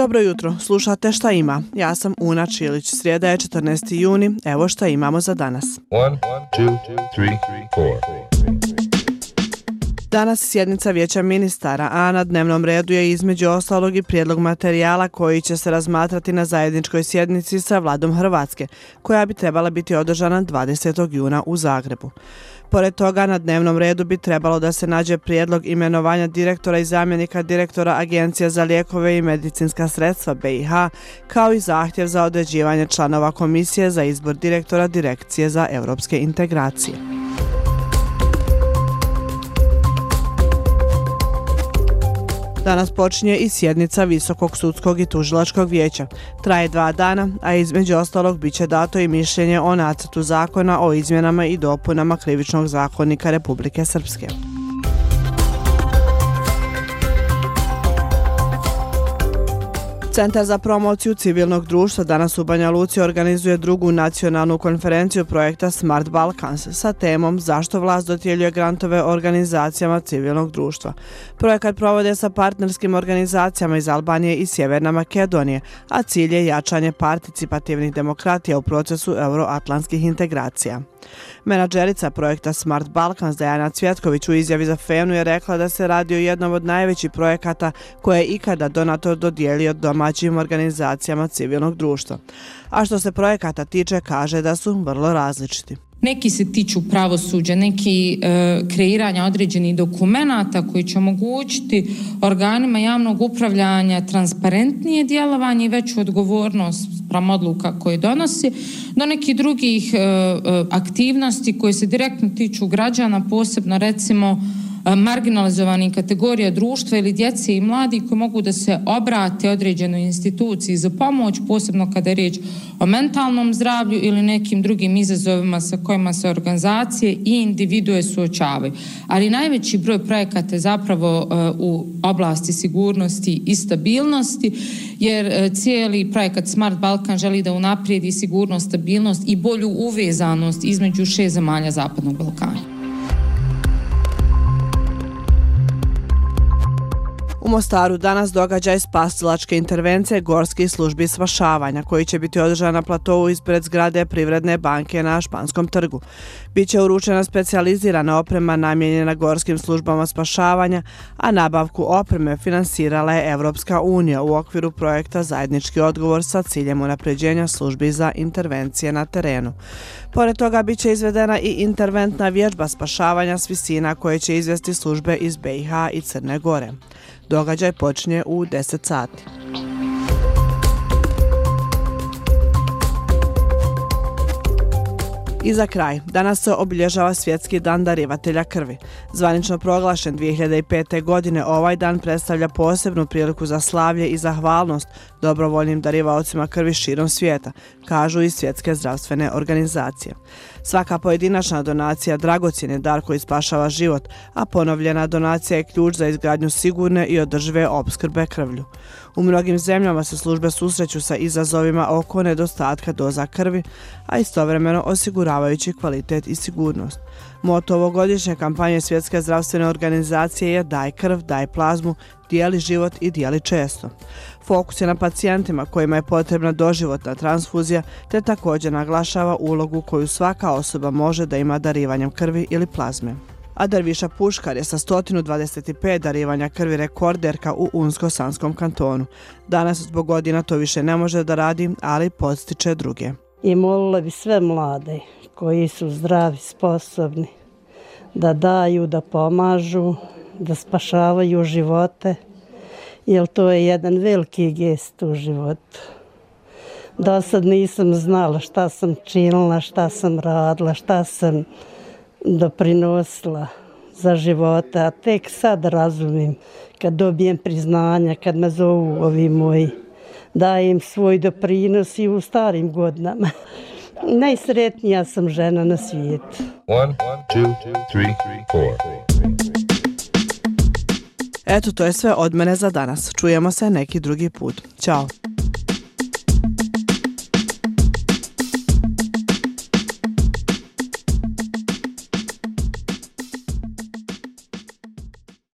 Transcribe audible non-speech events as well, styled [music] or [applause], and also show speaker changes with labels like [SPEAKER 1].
[SPEAKER 1] Dobro jutro, slušate šta ima. Ja sam Una Čilić, srijeda je 14. juni, evo šta imamo za danas. One, two, three, Danas sjednica vijeća ministara, a na dnevnom redu je između ostalog i prijedlog materijala koji će se razmatrati na zajedničkoj sjednici sa vladom Hrvatske, koja bi trebala biti održana 20. juna u Zagrebu. Pored toga, na dnevnom redu bi trebalo da se nađe prijedlog imenovanja direktora i zamjenika direktora Agencija za lijekove i medicinska sredstva BiH, kao i zahtjev za određivanje članova komisije za izbor direktora Direkcije za evropske integracije. Danas počinje i sjednica Visokog sudskog i tužilačkog vijeća. Traje dva dana, a između ostalog bit će dato i mišljenje o nacrtu zakona o izmjenama i dopunama krivičnog zakonika Republike Srpske. Centar za promociju civilnog društva danas u Banja Luci organizuje drugu nacionalnu konferenciju projekta Smart Balkans sa temom Zašto vlast dotjeljuje grantove organizacijama civilnog društva. Projekat provode sa partnerskim organizacijama iz Albanije i Sjeverne Makedonije, a cilj je jačanje participativnih demokratija u procesu euroatlantskih integracija. Menadžerica projekta Smart Balkans Dejana Cvjetković u izjavi za FENU je rekla da se radi o jednom od najvećih projekata koje je ikada donator dodijelio domaćim organizacijama civilnog društva. A što se projekata tiče, kaže da su vrlo različiti.
[SPEAKER 2] Neki se tiču pravosuđa, neki e, kreiranja određenih dokumenata koji će omogućiti organima javnog upravljanja transparentnije djelovanje i veću odgovornost pram odluka koje donosi, do nekih drugih e, e, aktivnosti koje se direktno tiču građana, posebno recimo E, marginalizovanih kategorija društva ili djece i mladi koji mogu da se obrate određenoj instituciji za pomoć, posebno kada je riječ o mentalnom zdravlju ili nekim drugim izazovima sa kojima se organizacije i individue suočavaju. Ali najveći broj projekata je zapravo e, u oblasti sigurnosti i stabilnosti, jer e, cijeli projekat Smart Balkan želi da unaprijedi sigurnost, stabilnost i bolju uvezanost između šest zemalja Zapadnog Balkana.
[SPEAKER 1] Mostaru danas događaj spasilačke intervencije gorskih službi svašavanja koji će biti održan na platovu ispred zgrade Privredne banke na Španskom trgu. Biće uručena specijalizirana oprema namjenjena gorskim službama spašavanja, a nabavku opreme finansirala je Evropska unija u okviru projekta Zajednički odgovor sa ciljem unapređenja službi za intervencije na terenu. Pored toga biće izvedena i interventna vježba spašavanja s visina koje će izvesti službe iz BiH i Crne Gore. Događaj počinje u 10 sati. I za kraj, danas se obilježava svjetski dan darivatelja krvi. Zvanično proglašen 2005. godine, ovaj dan predstavlja posebnu priliku za slavlje i zahvalnost dobrovoljnim darivaocima krvi širom svijeta, kažu i svjetske zdravstvene organizacije. Svaka pojedinačna donacija dragocjen je dar koji spašava život, a ponovljena donacija je ključ za izgradnju sigurne i održive obskrbe krvlju. U mnogim zemljama se službe susreću sa izazovima oko nedostatka doza krvi, a istovremeno osiguravajući kvalitet i sigurnost. Moto ovogodišnje kampanje Svjetske zdravstvene organizacije je Daj krv, daj plazmu, dijeli život i dijeli često. Fokus je na pacijentima kojima je potrebna doživotna transfuzija, te također naglašava ulogu koju svaka osoba može da ima darivanjem krvi ili plazme. A Darviša Puškar je sa 125 darivanja krvi rekorderka u Unsko-Sanskom kantonu. Danas zbog godina to više ne može da radi, ali podstiče druge.
[SPEAKER 3] I molila bi sve mlade koji su zdravi, sposobni da daju, da pomažu, da spašavaju živote, jer to je jedan veliki gest u životu. Do sad nisam znala šta sam činila, šta sam radila, šta sam doprinosila za života, a tek sad razumim kad dobijem priznanja, kad me zovu ovi moji, dajem svoj doprinos i u starim godinama. [laughs] Najsretnija sam žena na svijetu. One, two, three,
[SPEAKER 1] Eto, to je sve od mene za danas. Čujemo se neki drugi put. Ćao.